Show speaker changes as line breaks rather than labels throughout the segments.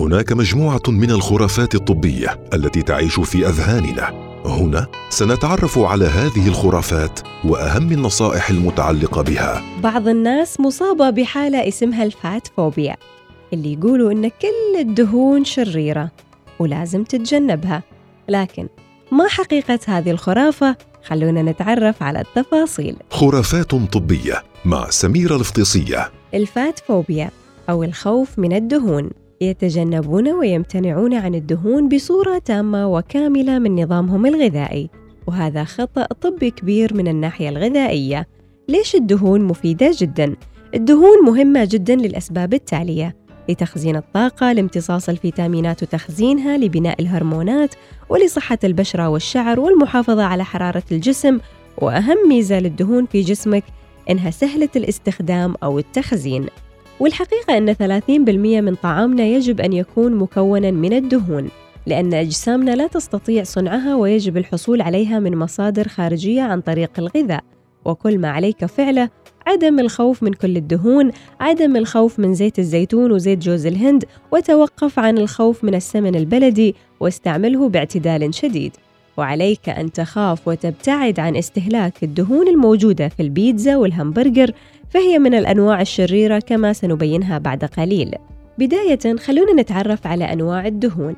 هناك مجموعة من الخرافات الطبية التي تعيش في أذهاننا. هنا سنتعرف على هذه الخرافات وأهم النصائح المتعلقة بها.
بعض الناس مصابة بحالة اسمها الفات فوبيا اللي يقولوا إن كل الدهون شريرة ولازم تتجنبها. لكن ما حقيقة هذه الخرافة؟ خلونا نتعرف على التفاصيل.
خرافات طبية مع سميرة الفطيسيه
الفات فوبيا أو الخوف من الدهون. يتجنبون ويمتنعون عن الدهون بصورة تامة وكاملة من نظامهم الغذائي. وهذا خطأ طبي كبير من الناحية الغذائية. ليش الدهون مفيدة جدا؟ الدهون مهمة جدا للأسباب التالية. لتخزين الطاقة لامتصاص الفيتامينات وتخزينها لبناء الهرمونات ولصحة البشرة والشعر والمحافظة على حرارة الجسم. وأهم ميزة للدهون في جسمك إنها سهلة الاستخدام أو التخزين. والحقيقة أن 30% من طعامنا يجب أن يكون مكونا من الدهون لأن أجسامنا لا تستطيع صنعها ويجب الحصول عليها من مصادر خارجية عن طريق الغذاء. وكل ما عليك فعلة عدم الخوف من كل الدهون عدم الخوف من زيت الزيتون وزيت جوز الهند وتوقف عن الخوف من السمن البلدي واستعمله باعتدال شديد. وعليك أن تخاف وتبتعد عن استهلاك الدهون الموجودة في البيتزا والهمبرجر فهي من الأنواع الشريرة كما سنبينها بعد قليل. بداية خلونا نتعرف على أنواع الدهون.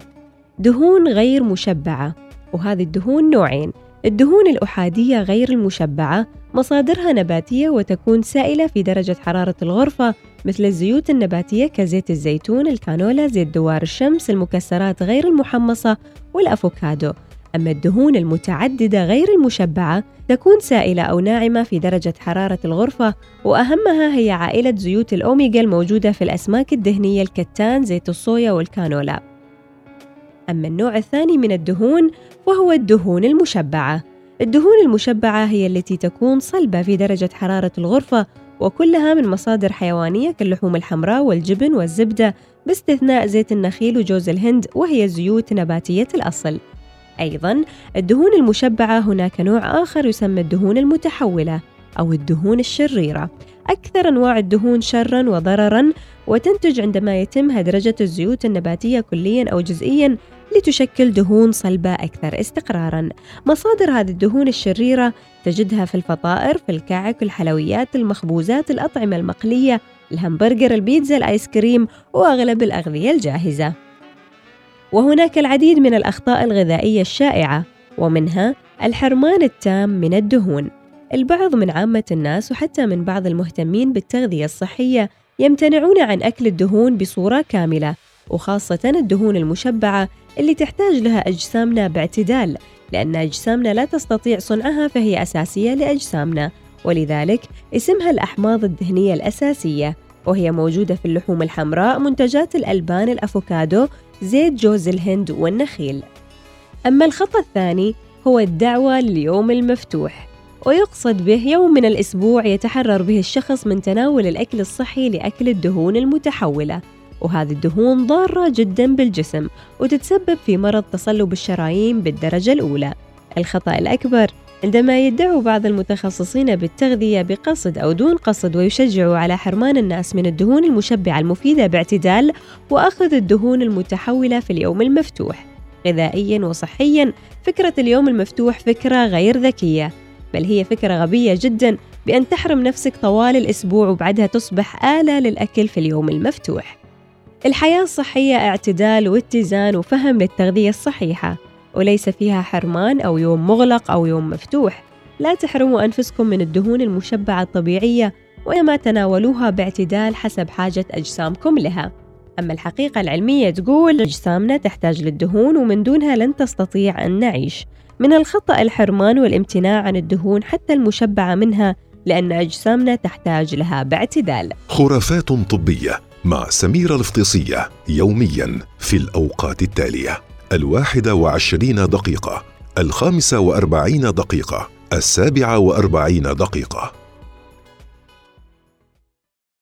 دهون غير مشبعة وهذه الدهون نوعين. الدهون الأحادية غير المشبعة مصادرها نباتية وتكون سائلة في درجة حرارة الغرفة مثل الزيوت النباتية كزيت الزيتون، الكانولا، زيت دوار الشمس، المكسرات غير المحمصة والأفوكادو. أما الدهون المتعددة غير المشبعة تكون سائلة أو ناعمة في درجة حرارة الغرفة وأهمها هي عائلة زيوت الأوميغا الموجودة في الأسماك الدهنية الكتان، زيت الصويا والكانولا. أما النوع الثاني من الدهون وهو الدهون المشبعة. الدهون المشبعة هي التي تكون صلبة في درجة حرارة الغرفة وكلها من مصادر حيوانية كاللحوم الحمراء والجبن والزبدة باستثناء زيت النخيل وجوز الهند وهي زيوت نباتية الأصل. أيضاً الدهون المشبعة هناك نوع آخر يسمى الدهون المتحولة أو الدهون الشريرة. أكثر أنواع الدهون شرًا وضررًا وتنتج عندما يتم هدرجة الزيوت النباتية كلياً أو جزئياً لتشكل دهون صلبة أكثر استقراراً. مصادر هذه الدهون الشريرة تجدها في الفطائر، في الكعك، الحلويات، المخبوزات، الأطعمة المقلية، الهمبرجر، البيتزا، الآيس كريم وأغلب الأغذية الجاهزة. وهناك العديد من الأخطاء الغذائية الشائعة ومنها الحرمان التام من الدهون. البعض من عامة الناس وحتى من بعض المهتمين بالتغذية الصحية يمتنعون عن أكل الدهون بصورة كاملة وخاصة الدهون المشبعة اللي تحتاج لها أجسامنا باعتدال لأن أجسامنا لا تستطيع صنعها فهي أساسية لأجسامنا ولذلك اسمها الأحماض الدهنية الأساسية وهي موجودة في اللحوم الحمراء منتجات الألبان الأفوكادو زيت جوز الهند والنخيل. أما الخطأ الثاني هو الدعوة لليوم المفتوح ويقصد به يوم من الأسبوع يتحرر به الشخص من تناول الأكل الصحي لأكل الدهون المتحولة. وهذه الدهون ضارة جدا بالجسم وتتسبب في مرض تصلب الشرايين بالدرجة الأولى. الخطأ الأكبر عندما يدعو بعض المتخصصين بالتغذية بقصد أو دون قصد ويشجعوا على حرمان الناس من الدهون المشبعة المفيدة باعتدال وأخذ الدهون المتحولة في اليوم المفتوح. غذائيا وصحيا فكرة اليوم المفتوح فكرة غير ذكية بل هي فكرة غبية جدا بأن تحرم نفسك طوال الأسبوع وبعدها تصبح آلة للأكل في اليوم المفتوح. الحياة الصحية اعتدال واتزان وفهم للتغذية الصحيحة. وليس فيها حرمان أو يوم مغلق أو يوم مفتوح. لا تحرموا أنفسكم من الدهون المشبعة الطبيعية وإنما تناولوها باعتدال حسب حاجة أجسامكم لها. أما الحقيقة العلمية تقول أجسامنا تحتاج للدهون ومن دونها لن تستطيع أن نعيش. من الخطأ الحرمان والامتناع عن الدهون حتى المشبعة منها لأن أجسامنا تحتاج لها باعتدال.
خرافات طبية مع سميرة الفطيسية يوميا في الأوقات التالية. الواحدة وعشرين دقيقة الخامسة وأربعين دقيقة السابعة وأربعين دقيقة.